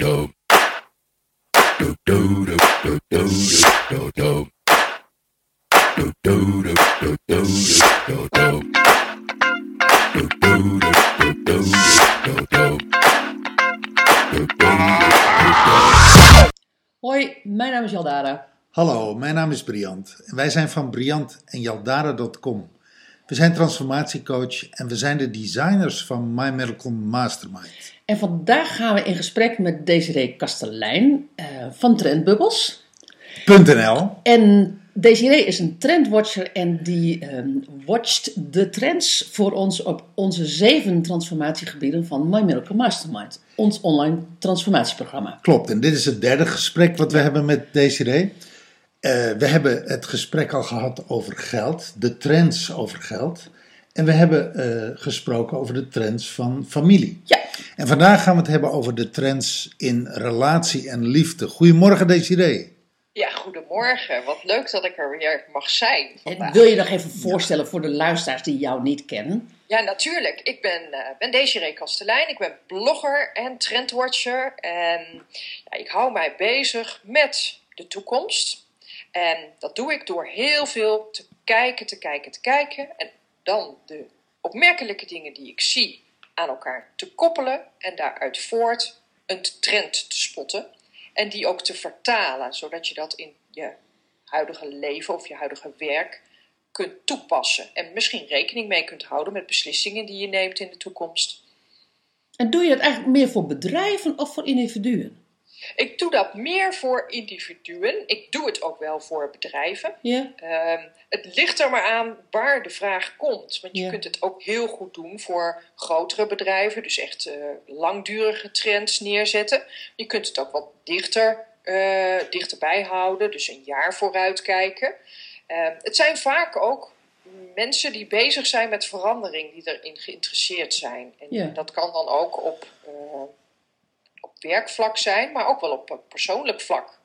Hoi, mijn naam is Jaldara. Hallo, mijn naam is Briant wij zijn van Briant en Jaldara.com. We zijn transformatiecoach en we zijn de designers van My Miracle Mastermind. En vandaag gaan we in gesprek met Desiree Kastelein eh, van Trendbubbles. .nl En Desiree is een trendwatcher en die ehm, watcht de trends voor ons op onze zeven transformatiegebieden van My Miracle Mastermind. Ons online transformatieprogramma. Klopt, en dit is het derde gesprek wat we hebben met Desiree. Eh, we hebben het gesprek al gehad over geld, de trends over geld. En we hebben eh, gesproken over de trends van familie. Ja, En vandaag gaan we het hebben over de trends in relatie en liefde. Goedemorgen Desiree. Ja, goedemorgen. Wat leuk dat ik er weer mag zijn en wil je nog even voorstellen voor de luisteraars die jou niet kennen? Ja, natuurlijk. Ik ben, eh ben Desiree Kastelein. Ik ben blogger en trendwatcher. En ja, ik hou mij bezig met de toekomst. En dat doe ik door heel veel te kijken, te kijken, te kijken. En dan de opmerkelijke dingen die ik zie aan elkaar te koppelen. En daaruit voort een trend te spotten. En die ook te vertalen, zodat je dat in je huidige leven of je huidige werk kunt toepassen. En misschien rekening mee kunt houden met beslissingen die je neemt in de toekomst. En doe je dat eigenlijk meer voor bedrijven of voor individuen? Ik doe dat meer voor individuen. Ik doe het ook wel voor bedrijven. Ja, Ehm, het ligt er maar aan waar de vraag komt. Want je Ja. kunt het ook heel goed doen voor grotere bedrijven. Dus echt eh, langdurige trends neerzetten. Je kunt het ook wat dichter, eh, dichterbij houden. Dus een jaar vooruit kijken. Ehm, het zijn vaak ook mensen die bezig zijn met verandering. Die erin geïnteresseerd zijn. En Ja. dat kan dan ook op, eh, op werkvlak zijn. Maar ook wel op persoonlijk vlak.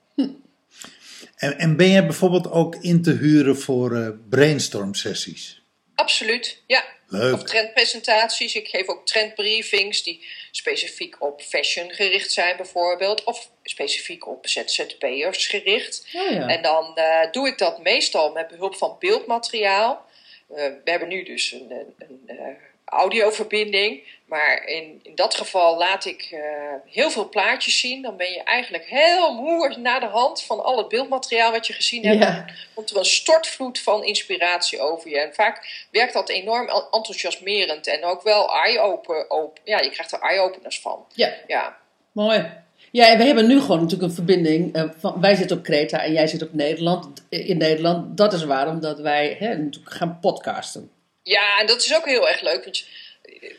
En, en ben jij bijvoorbeeld ook in te huren voor eh, brainstorm sessies? Absoluut, ja. Leuk. Of trendpresentaties. Ik geef ook trendbriefings die specifiek op fashion gericht zijn bijvoorbeeld. Of specifiek op ZZP'ers gericht. oh ja. En dan eh, doe ik dat meestal met behulp van beeldmateriaal. Eh, we hebben nu dus een, een, een audioverbinding. Maar in, in dat geval laat ik eh, heel veel plaatjes zien. Dan ben je eigenlijk heel moe na de hand van al het beeldmateriaal wat je gezien hebt. Ja. Komt er een stortvloed van inspiratie over je. En vaak werkt dat enorm en- enthousiasmerend. En ook wel eye-open. open- Ja, je krijgt er eye-openers van. ja. Ja, Mooi. Ja, en we hebben nu gewoon natuurlijk een verbinding. eh, van, wij zitten op Kreta en jij zit op Nederland. In Nederland. Dat is waarom dat wij hè, natuurlijk gaan podcasten. Ja, en dat is ook heel erg leuk. Want je-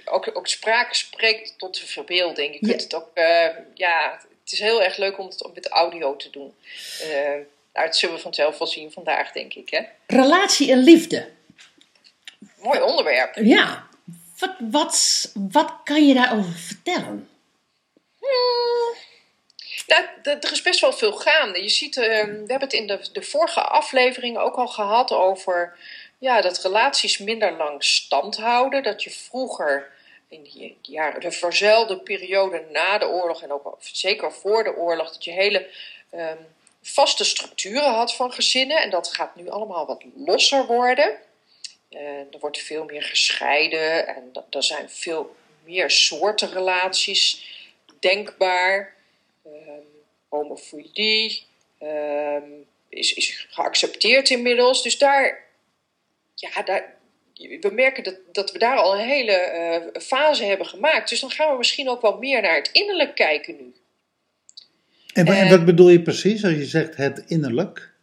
ook, ook spraak spreekt tot de verbeelding. Je kunt Ja. het ook, eh, ja, het is heel erg leuk om het met audio te doen. Eh nou, dat zullen we vanzelf wel zien vandaag, denk ik. Hè? Relatie en liefde. Mooi onderwerp. Ja. Wat, wat, wat kan je daarover vertellen? Nou, d- er is best wel veel gaande. Je ziet, eh, we hebben het in de, de vorige afleveringen ook al gehad over ja, dat relaties minder lang stand houden. Dat je vroeger, in die jaren, de verzuilde periode na de oorlog en ook zeker voor de oorlog, dat je hele ehm, vaste structuren had van gezinnen. En dat gaat nu allemaal wat losser worden. Eh, er wordt veel meer gescheiden en er zijn veel meer soorten relaties denkbaar. Ehm, homofilie ehm, is, is geaccepteerd inmiddels. Dus daar, ja, daar, we merken dat, dat we daar al een hele eh, fase hebben gemaakt. Dus dan gaan we misschien ook wel meer naar het innerlijk kijken nu. En, en wat bedoel je precies als je zegt het innerlijk?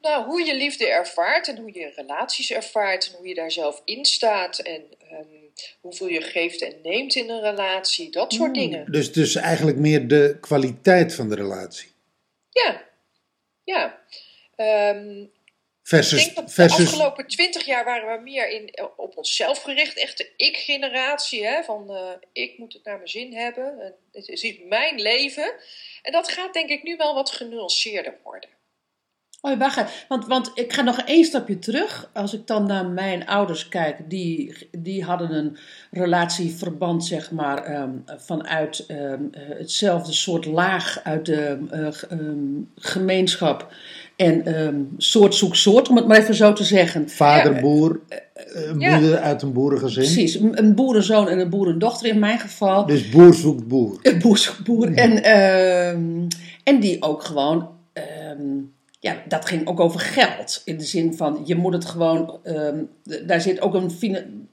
Nou, hoe je liefde ervaart en hoe je relaties ervaart en hoe je daar zelf in staat en ehm, hoeveel je geeft en neemt in een relatie, dat soort dingen. Dus, dus eigenlijk meer de kwaliteit van de relatie. Ja, ja. Ik denk dat de afgelopen twintig jaar waren we meer in, op onszelf gericht. Echt de ik-generatie. Van eh, ik moet het naar mijn zin hebben. En het is mijn leven. En dat gaat denk ik nu wel wat genuanceerder worden. Oh, wacht. Want, want ik ga nog één stapje terug. Als ik dan naar mijn ouders kijk, die, die hadden een relatieverband, zeg maar, ehm, vanuit ehm, eh, hetzelfde soort laag uit de eh, ehm, gemeenschap. En soort zoek soort, om het maar even zo te zeggen. Vader, Ja. boer, eh, Ja. moeder uit een boerengezin. Precies, een boerenzoon en een boerendochter in mijn geval. Dus boer zoekt boer. Boer zoekt boer. En, en die ook gewoon, ja, dat ging ook over geld. In de zin van, je moet het gewoon, ehm, daar zit ook een,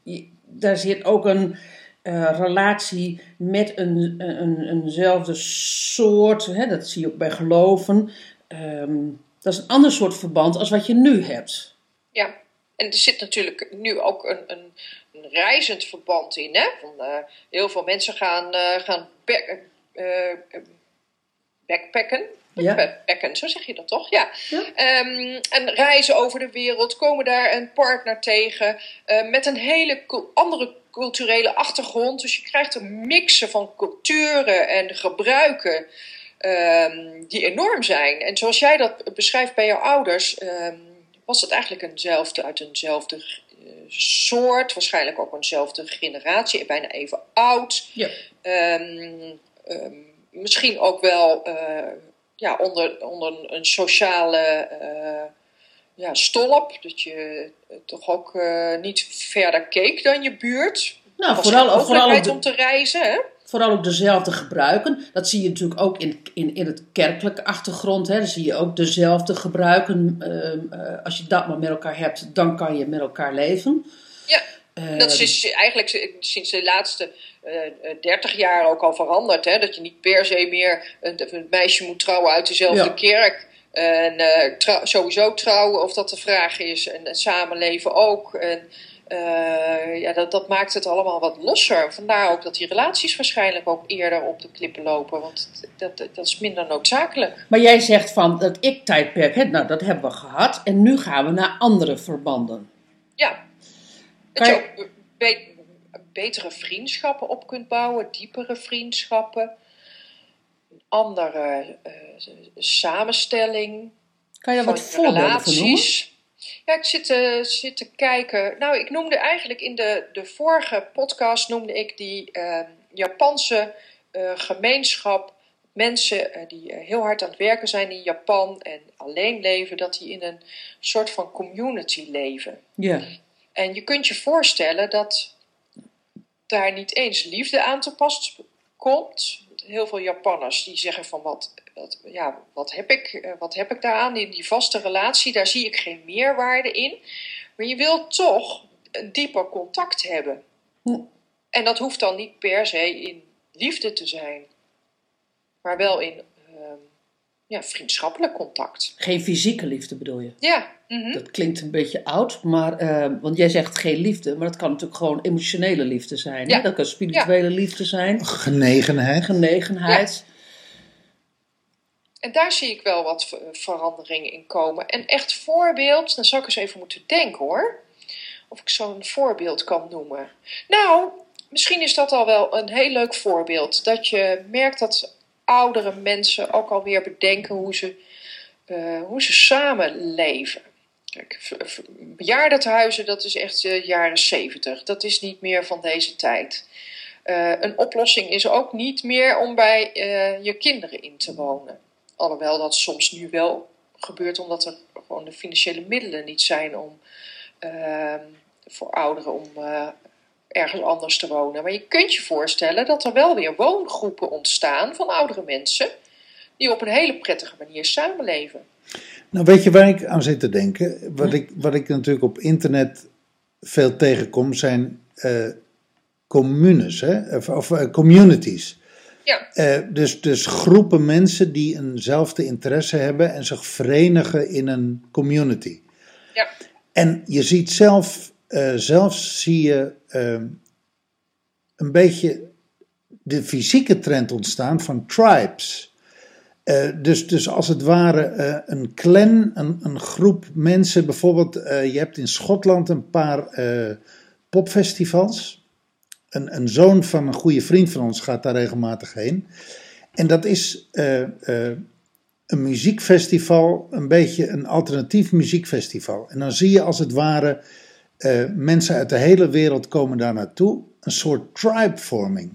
daar zit ook een eh, relatie met een, een, eenzelfde soort, hè, dat zie je ook bij geloven. Ehm, dat is een ander soort verband als wat je nu hebt. Ja, en er zit natuurlijk nu ook een, een, reizend verband in. Hè? Van, eh, heel veel mensen gaan, eh, gaan backpacken. Ja. Backpacken, zo zeg je dat toch? Ja. Ja. Ehm, en reizen over de wereld, komen daar een partner tegen eh, met een hele andere culturele achtergrond. Dus je krijgt een mixen van culturen en gebruiken ehm, die enorm zijn. En zoals jij dat beschrijft bij jouw ouders, ehm, was het eigenlijk eenzelfde, uit eenzelfde eh, soort, waarschijnlijk ook eenzelfde generatie, bijna even oud. Ja. Misschien ook wel eh, ja, onder, onder een, sociale eh, ja, stolp. Dat je toch ook eh, niet verder keek dan je buurt. Nou, Was vooral, vooral, de, om te reizen, hè? vooral ook dezelfde gebruiken. Dat zie je natuurlijk ook in, in, in het kerkelijke achtergrond. Hè. Dan zie je ook dezelfde gebruiken. Ehm, eh, als je dat maar met elkaar hebt, dan kan je met elkaar leven. Ja, Eh, Dat is eigenlijk sinds de laatste eh, eh, 30 jaar ook al veranderd. Hè? Dat je niet per se meer een, een meisje moet trouwen uit dezelfde Ja. kerk. En sowieso trouwen of dat de vraag is. En, en samenleven ook. En, ja, dat, dat maakt het allemaal wat losser. Vandaar ook dat die relaties waarschijnlijk ook eerder op de klippen lopen. Want dat, dat, dat is minder noodzakelijk. Maar jij zegt van dat ik-tijdperk, nou dat hebben we gehad. En nu gaan we naar andere verbanden. Ja. Dat je ook be- betere vriendschappen op kunt bouwen, diepere vriendschappen, een andere eh, samenstelling Kan je daar wat relaties. Ja, ik zit, te- zit te kijken. Nou, ik noemde eigenlijk in de, de vorige podcast noemde ik die eh, Japanse eh, gemeenschap. Mensen die heel hard aan het werken zijn in Japan en alleen leven, dat die in een soort van community leven. Ja. En je kunt je voorstellen dat daar niet eens liefde aan te pas komt. Heel veel Japanners die zeggen van wat, wat, ja, wat, heb, ik, eh, wat heb ik daaraan? Die, die vaste relatie, daar zie ik geen meerwaarde in. Maar je wilt toch een dieper contact hebben. En dat hoeft dan niet per se in liefde te zijn. Maar wel in ehm, ja, vriendschappelijk contact. Geen fysieke liefde bedoel je? Ja, mhm. Dat klinkt een beetje oud, maar, eh, want jij zegt geen liefde, maar dat kan natuurlijk gewoon emotionele liefde zijn. Hè? Ja. Dat kan spirituele liefde zijn, Genegenheid. genegenheid. En daar zie ik wel wat ver- veranderingen in komen. En echt voorbeeld, dan zou ik eens even moeten denken hoor. Of ik zo'n voorbeeld kan noemen. Nou, misschien is dat al wel een heel leuk voorbeeld. Dat je merkt dat oudere mensen ook alweer bedenken hoe ze, eh, hoe ze samenleven. Kijk, bejaardentehuizen, dat is echt de jaren zeventig. Dat is niet meer van deze tijd. Eh, een oplossing is ook niet meer om bij eh, je kinderen in te wonen. Alhoewel dat soms nu wel gebeurt omdat er gewoon de financiële middelen niet zijn om ehm, voor ouderen om eh, ergens anders te wonen. Maar je kunt je voorstellen dat er wel weer woongroepen ontstaan van oudere mensen die op een hele prettige manier samenleven. Nou, weet je waar ik aan zit te denken? Wat, ik, wat ik natuurlijk op internet veel tegenkom zijn eh, communes, hè? of, of eh, communities. Ja, Eh, dus, dus groepen mensen die eenzelfde interesse hebben en zich verenigen in een community. ja, En je ziet zelf, eh, zelfs zie je eh, een beetje de fysieke trend ontstaan van tribes. Eh, dus, dus als het ware eh, een clan, een, een groep mensen. Bijvoorbeeld, je hebt in Schotland een paar popfestivals. Een, een zoon van een goede vriend van ons gaat daar regelmatig heen. En dat is een muziekfestival, een beetje een alternatief muziekfestival. En dan zie je als het ware eh, mensen uit de hele wereld komen daar naartoe. Een soort tribe-vorming.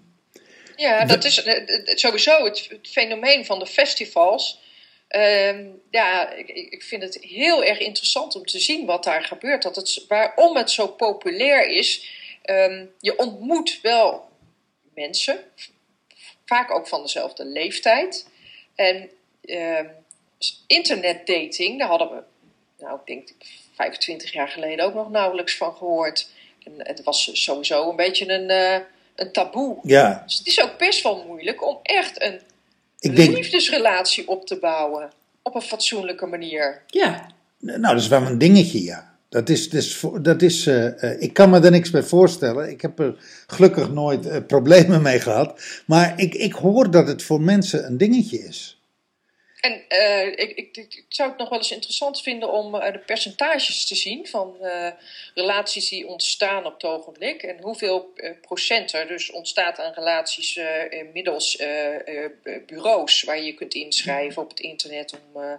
Ja, dat is eh, eh, sowieso het, het fenomeen van de festivals. Ehm, ja, ik, ik vind het heel erg interessant om te zien wat daar gebeurt. Dat het, waarom het zo populair is. Ehm, je ontmoet wel mensen, vaak ook van dezelfde leeftijd. En uh, internetdating, daar hadden we, nou, ik denk 25 jaar geleden ook nog nauwelijks van gehoord. En het was sowieso een beetje een, uh, een taboe. Ja. Dus het is ook best wel moeilijk om echt een Ik denk, liefdesrelatie op te bouwen. Op een fatsoenlijke manier. Ja, nou, dat is wel een dingetje, ja. Dat is, dat is, dat is, eh, eh, ik kan me er niks bij voorstellen. Ik heb er gelukkig nooit eh, problemen mee gehad. Maar ik, ik hoor dat het voor mensen een dingetje is. En eh, ik, ik, ik zou het nog wel eens interessant vinden om eh, de percentages te zien van eh, relaties die ontstaan op het ogenblik. En hoeveel procent er dus ontstaat aan relaties middels bureaus waar je kunt inschrijven op het internet om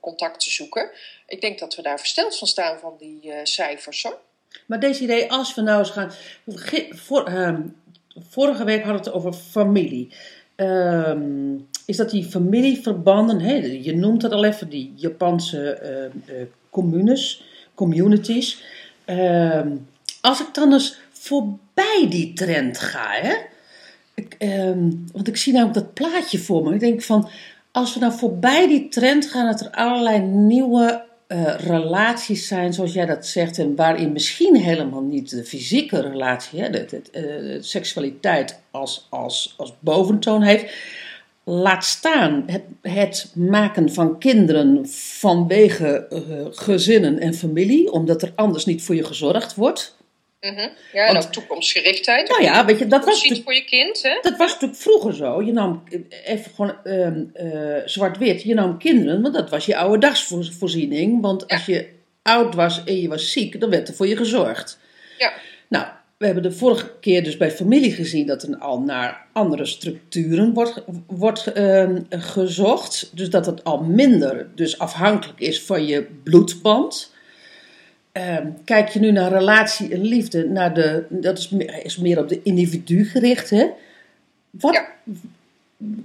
contact te zoeken. Ik denk dat we daar versteld van staan van die cijfers hoor. maar deze idee, als we nou eens gaan. ehm, vorige week hadden we het over familie. Ehm, is dat die familieverbanden, hè, je noemt het al even, die Japanse eh, eh, communes, communities. Ehm, als ik dan eens voorbij die trend ga, hè, ik, ehm, want ik zie namelijk dat plaatje voor me. Ik denk van, als we nou voorbij die trend gaan, dat er allerlei nieuwe eh, relaties zijn, zoals jij dat zegt, en waarin misschien helemaal niet de fysieke relatie, hè, eh, seksualiteit als, als, als boventoon heeft. Laat staan het, het maken van kinderen vanwege eh, gezinnen en familie, omdat er anders niet voor je gezorgd wordt. Mhm. Ja, en Want- ook toekomstgerichtheid. Nou ja, weet je, dat was voor je kind, hè? dat was natuurlijk vroeger zo. Je nam even gewoon ehm, eh, zwart-wit. Je nam kinderen, want dat was je oude dagsvoorziening. Want als je oud was en je was ziek, dan werd er voor je gezorgd. Ja. Nou, we hebben de vorige keer dus bij familie gezien dat er al naar andere structuren wordt, wordt ehm, gezocht. Dus dat het al minder dus afhankelijk is van je bloedband. Ehm, kijk je nu naar relatie en liefde, naar de, dat is meer, is meer op de individu gericht. Hè? Wat, Ja.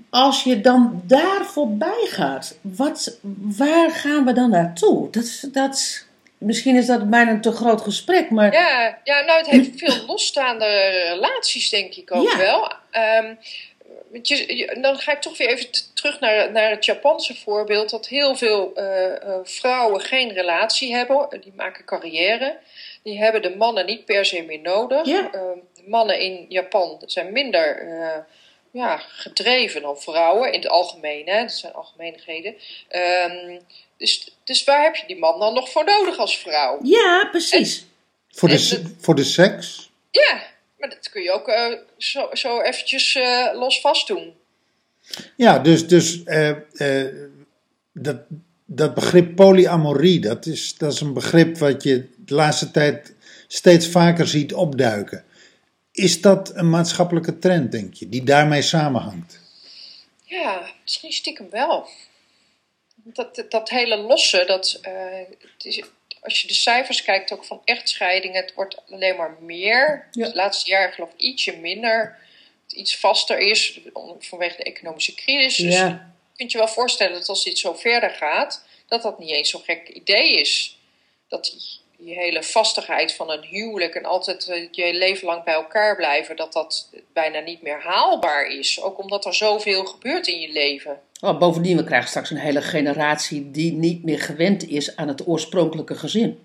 Als je dan daar voorbij gaat, wat, waar gaan we dan naartoe? Dat, dat, misschien is dat bijna een te groot gesprek, maar Ja, ja, nou, het heeft veel losstaande relaties, denk ik ook Ja. wel. Ehm, dan ga ik toch weer even terug naar, naar het Japanse voorbeeld. Dat heel veel eh, eh, vrouwen geen relatie hebben. Die maken carrière. Die hebben de mannen niet per se meer nodig. Ja. Ehm, de mannen in Japan zijn minder eh, ja, gedreven dan vrouwen. In het algemeen, hè. Dat zijn algemeenheden. Ehm, dus, dus waar heb je die man dan nog voor nodig als vrouw? ja, precies. Voor de, En voor de seks? Ja, maar dat kun je ook eh, zo, zo eventjes eh, los vast doen. Ja, dus, dus eh, dat, dat begrip polyamorie, dat is, dat is een begrip wat je de laatste tijd steeds vaker ziet opduiken. Is dat een maatschappelijke trend, denk je, die daarmee samenhangt? Ja, misschien stiekem wel. Dat, dat, dat hele losse, dat, het is, als je de cijfers kijkt ook van echtscheidingen, het wordt alleen maar meer. Ja. Het laatste jaar geloof ik ietsje minder. Het iets vaster is vanwege de economische crisis. Dus je kunt je wel voorstellen dat als dit zo verder gaat, dat dat niet eens zo'n gek idee is. Dat die, die hele vastigheid van een huwelijk en altijd eh, je leven lang bij elkaar blijven, dat dat bijna niet meer haalbaar is. Ook omdat er zoveel gebeurt in je leven. Bovendien, we krijgen straks een hele generatie die niet meer gewend is aan het oorspronkelijke gezin.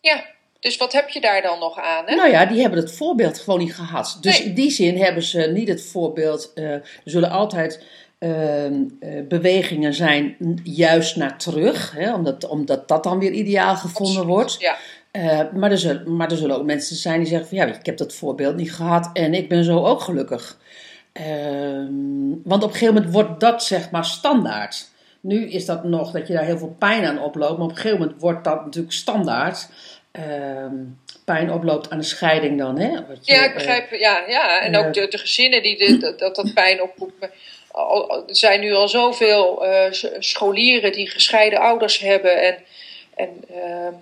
Ja, dus wat heb je daar dan nog aan? Hè? Nou ja, die hebben het voorbeeld gewoon niet gehad. Dus Nee. in die zin hebben ze niet het voorbeeld. eh, er zullen altijd ehm, eh, bewegingen zijn juist naar terug, hè, omdat, omdat dat dan weer ideaal gevonden Absoluut, wordt. Ja, Eh, maar, er zullen, maar er zullen ook mensen zijn die zeggen van ja, ik heb dat voorbeeld niet gehad en ik ben zo ook gelukkig. Ehm, want op een gegeven moment wordt dat zeg maar standaard. Nu is dat nog dat je daar heel veel pijn aan oploopt, maar op een gegeven moment wordt dat natuurlijk standaard. ehm, pijn oploopt aan de scheiding dan, hè? Je, Ja, ik eh, begrijp. Ja, ja. en ja. ook de, de gezinnen die de, dat, dat, dat pijn al- Er zijn nu al zoveel eh, scholieren die gescheiden ouders hebben en, en ehm,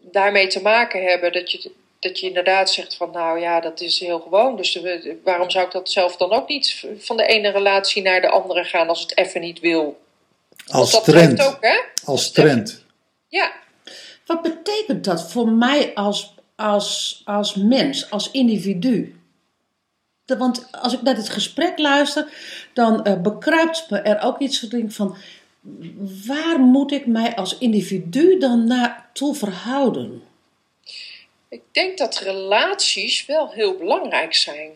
daarmee te maken hebben. Dat je, dat je inderdaad zegt van nou ja, dat is heel gewoon. Dus waarom zou ik dat zelf dan ook niet van de ene relatie naar de andere gaan als het even niet wil? Als dat trend. treft ook, hè? Als trend. Ja. Wat betekent dat voor mij als, als, als mens, als individu? De- want als ik naar dit gesprek luister, dan eh, bekruipt me er ook iets van, waar moet ik mij als individu dan naartoe verhouden? Ik denk dat relaties wel heel belangrijk zijn.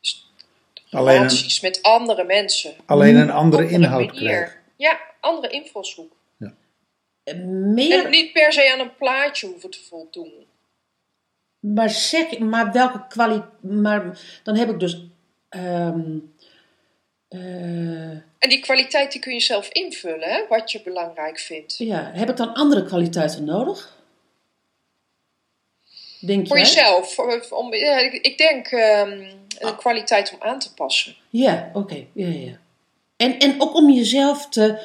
Dus een, relaties met andere mensen. alleen een andere inhoud krijgen. Ja, andere invalshoek. Eh, En Meer, niet per se aan een plaatje hoeven te voldoen. maar zeg, maar welke kwaliteit, maar dan heb ik dus, ehm, eh, En die kwaliteit die kun je zelf invullen, hè, wat je belangrijk vindt. ja, heb ik dan andere kwaliteiten nodig? Denk Voor jij? jezelf. Voor, om, ja, ik, ik denk ehm de kwaliteit om aan te passen. Ja, oké. Ja, ja, ja. En, en ook om jezelf, te,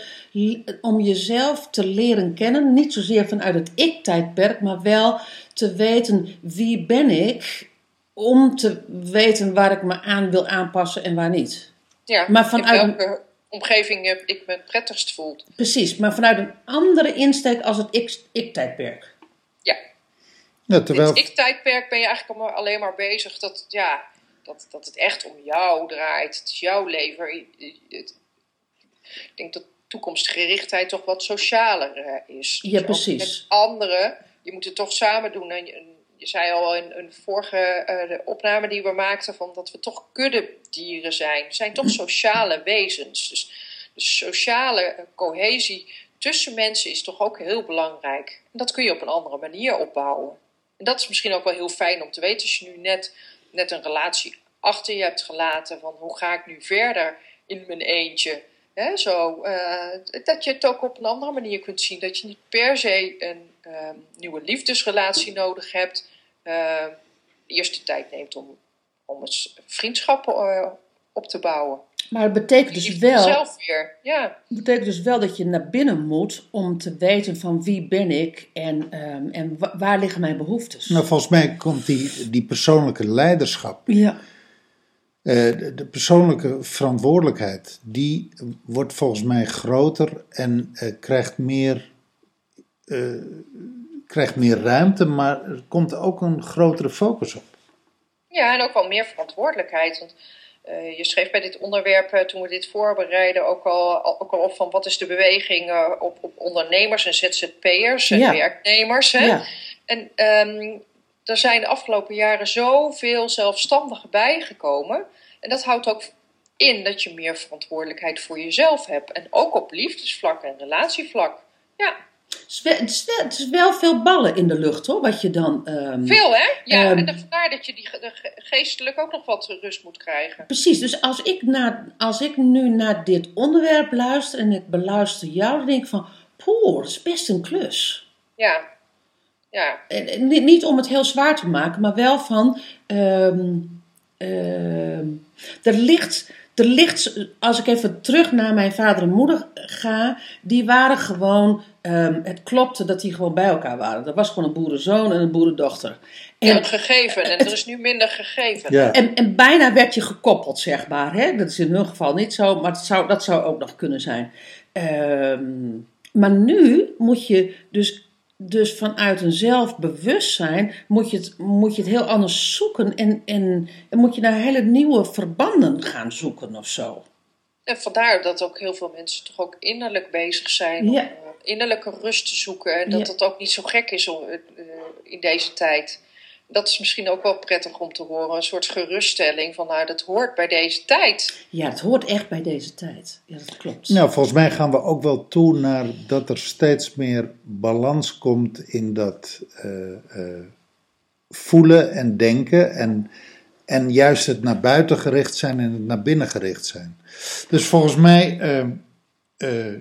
om jezelf te leren kennen, niet zozeer vanuit het ik-tijdperk, maar wel te weten wie ben ik, om te weten waar ik me aan wil aanpassen en waar niet. Ja, Maar vanuit welke omgeving ik me het prettigst voel. Precies, maar vanuit een andere insteek als het ik- ik-tijdperk. Ja, Ja, terwijl, in het ik-tijdperk ben je eigenlijk allemaal- alleen maar bezig dat, ja, dat, dat het echt om jou draait. Het is jouw leven. Ik denk dat toekomstgerichtheid toch wat socialer eh, is. Ja, Dus precies. Met anderen, je moet het toch samen doen. En je, zei al in een vorige eh, de opname die we maakten, van dat we toch kuddedieren zijn. We zijn toch sociale wezens. Dus de sociale cohesie tussen mensen is toch ook heel belangrijk. En dat kun je op een andere manier opbouwen. En dat is misschien ook wel heel fijn om te weten als je nu net, net een relatie achter je hebt gelaten. Van hoe ga ik nu verder in mijn eentje? Hè, zo, eh, dat je het ook op een andere manier kunt zien. Dat je niet per se een ehm, nieuwe liefdesrelatie nodig hebt. eh, eerst de tijd neemt om, om eens vriendschappen eh, op te bouwen. Maar het betekent dus, wel, zelf weer, ja. betekent dus wel dat je naar binnen moet om te weten van wie ben ik en, ehm, en wa- waar liggen mijn behoeftes. nou, volgens mij komt die, die persoonlijke leiderschap, ja. eh, de, de persoonlijke verantwoordelijkheid, die wordt volgens mij groter en eh, krijgt, meer, eh, krijgt meer ruimte, maar er komt ook een grotere focus op. Ja, en ook wel meer verantwoordelijkheid. Want eh, je schreef bij dit onderwerp, eh, toen we dit voorbereiden, ook al, ook al op van wat is de beweging eh, op, op ondernemers en ZZP'ers en Ja. werknemers. Hè? Ja. En ehm, er zijn de afgelopen jaren zoveel zelfstandigen bijgekomen. En dat houdt ook in dat je meer verantwoordelijkheid voor jezelf hebt. En ook op liefdesvlak en relatievlak. Ja, Het is, wel, veel ballen in de lucht hoor, wat je dan... ehm, veel hè? Ja, Ehm. en vandaar dat je die ge- geestelijk ook nog wat rust moet krijgen. Precies, dus als ik, naar, als ik nu naar dit onderwerp luister en ik beluister jou, dan denk ik van, poeh, dat is best een klus. Ja, ja. En- Niet, niet om het heel zwaar te maken, maar wel van, ehm, er ligt... Er ligt, als ik even terug naar mijn vader en moeder ga, die waren gewoon, ehm, het klopte dat die gewoon bij elkaar waren. Dat was gewoon een boerenzoon en een boerendochter. En, Ja, een gegeven. En er is nu minder gegeven. Ja. En, en bijna werd je gekoppeld, zeg maar. Hè? Dat is in hun geval niet zo, maar dat zou, dat zou ook nog kunnen zijn. Ehm, maar nu moet je dus, dus vanuit een zelfbewustzijn... moet je het, moet je het heel anders zoeken... en, en, en moet je naar hele nieuwe verbanden gaan zoeken of zo. En vandaar dat ook heel veel mensen toch ook innerlijk bezig zijn om Ja. eh, innerlijke rust te zoeken. En dat Ja. het ook niet zo gek is om, eh, eh, in deze tijd. Dat is misschien ook wel prettig om te horen. Een soort geruststelling van nou, dat hoort bij deze tijd. Ja, het hoort echt bij deze tijd. Ja, dat klopt. Nou, volgens mij gaan we ook wel toe naar dat er steeds meer balans komt in dat eh, eh, voelen en denken. En, en juist het naar buiten gericht zijn en het naar binnen gericht zijn. Dus volgens mij, eh, eh,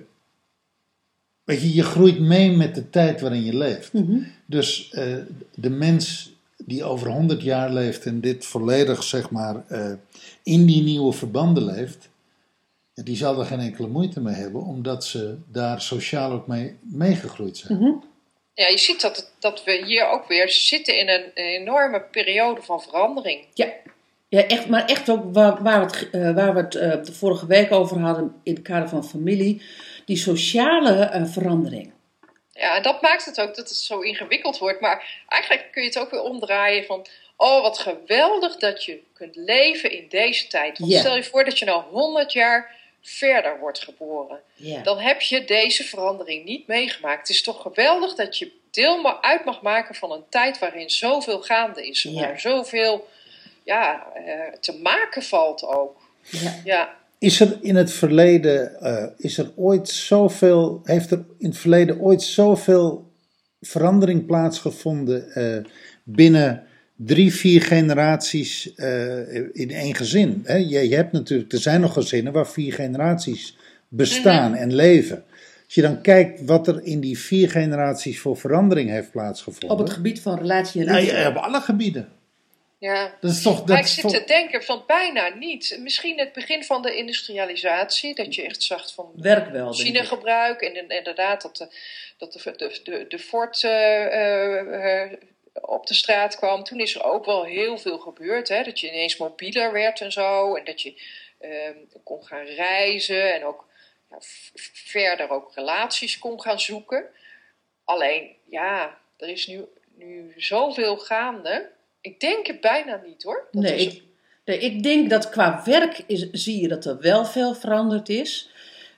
Weet je, je groeit mee met de tijd waarin je leeft. Mhm. Dus eh, de mens die over 100 jaar leeft en dit volledig, zeg maar, eh, in die nieuwe verbanden leeft, die zal er geen enkele moeite mee hebben, omdat ze daar sociaal ook mee meegegroeid zijn. Mhm. Ja, je ziet dat, dat we hier ook weer zitten in een, enorme periode van verandering. Ja, ja echt, maar echt ook waar, waar we het, eh, waar we het eh, de vorige week over hadden in het kader van familie. Die sociale eh, verandering. Ja, en dat maakt het ook dat het zo ingewikkeld wordt. Maar eigenlijk kun je het ook weer omdraaien van... Oh, wat geweldig dat je kunt leven in deze tijd. Want stel je voor dat je nou 100 jaar verder wordt geboren. Dan heb je deze verandering niet meegemaakt. Het is toch geweldig dat je deel uit mag maken van een tijd waarin zoveel gaande is. Ja. Waar zoveel ja, eh, te maken valt ook. ja. Is er in het verleden, eh, is er ooit zoveel, heeft er in het verleden ooit zoveel verandering plaatsgevonden eh, binnen drie, vier generaties eh, in één gezin? Hè? Je, je hebt natuurlijk, er zijn nog gezinnen waar vier generaties bestaan en leven. Als je dan kijkt wat er in die vier generaties voor verandering heeft plaatsgevonden. Op het gebied van relatie en liefde. ja, op alle gebieden. Ja. Dat is toch. Dat Maar ik zit te denken van bijna niet. Misschien het begin van de industrialisatie, dat je echt zag van Werk wel, machinegebruik en in- inderdaad dat de, dat de, de, de, de Ford eh, eh, eh, op de straat kwam. Toen is er ook wel heel veel gebeurd. Hè? Dat je ineens mobieler werd en zo. En dat je ehm, kon gaan reizen en ook ja, verder ook relaties kon gaan zoeken. Alleen, ja, er is nu, nu zoveel gaande. Ik denk het bijna niet hoor. Dat Nee, is ik, nee, ik denk dat qua werk is, zie je dat er wel veel veranderd is.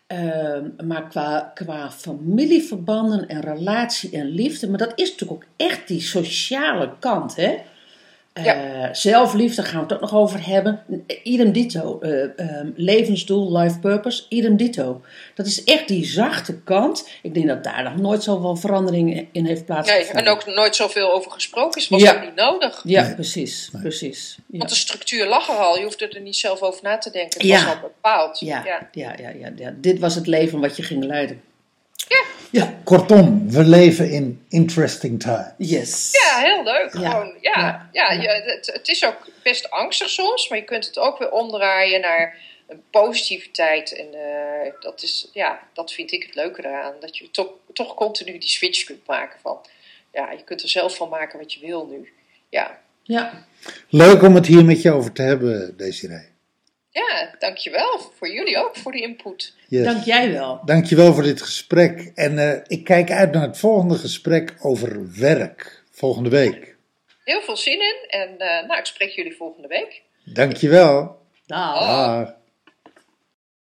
Ehm, maar qua, qua familieverbanden en relatie en liefde, maar dat is natuurlijk ook echt die sociale kant, hè? Eh, zelfliefde gaan we het ook nog over hebben. Idem dito. eh, ehm, levensdoel, life purpose, idem dito. Dat is echt die zachte kant. Ik denk dat daar nog nooit zoveel verandering in heeft Nee, plaatsgevonden. en ook nooit zoveel over gesproken is. Was Ja. ook niet nodig. Ja, Nee. precies. precies. Ja. Want de structuur lag er al. Je hoefde er niet zelf over na te denken. Het Ja. was al bepaald. Ja, Ja. ja. Ja, ja, ja, Dit was het leven wat je ging leiden. Ja, kortom, we leven in interesting times. Yes. Ja, heel leuk. Ja. Gewoon, ja, Ja. ja. Ja. je- het, het is ook best angstig soms, maar je kunt het ook weer omdraaien naar een positiviteit. En eh, dat, is, ja, dat vind ik het leuke eraan. Dat je toch, toch continu die switch kunt maken van... Ja, je kunt er zelf van maken wat je wil nu. Ja, Ja, Leuk om het hier met je over te hebben, Desiree. ja dankjewel. Voor jullie ook, voor die input. Yes. dank jij wel. Dankjewel voor dit gesprek. En eh, ik kijk uit naar het volgende gesprek over werk. Volgende week. Heel veel zin in. En eh, nou, ik spreek jullie volgende week. Dankjewel. Dag. Dag.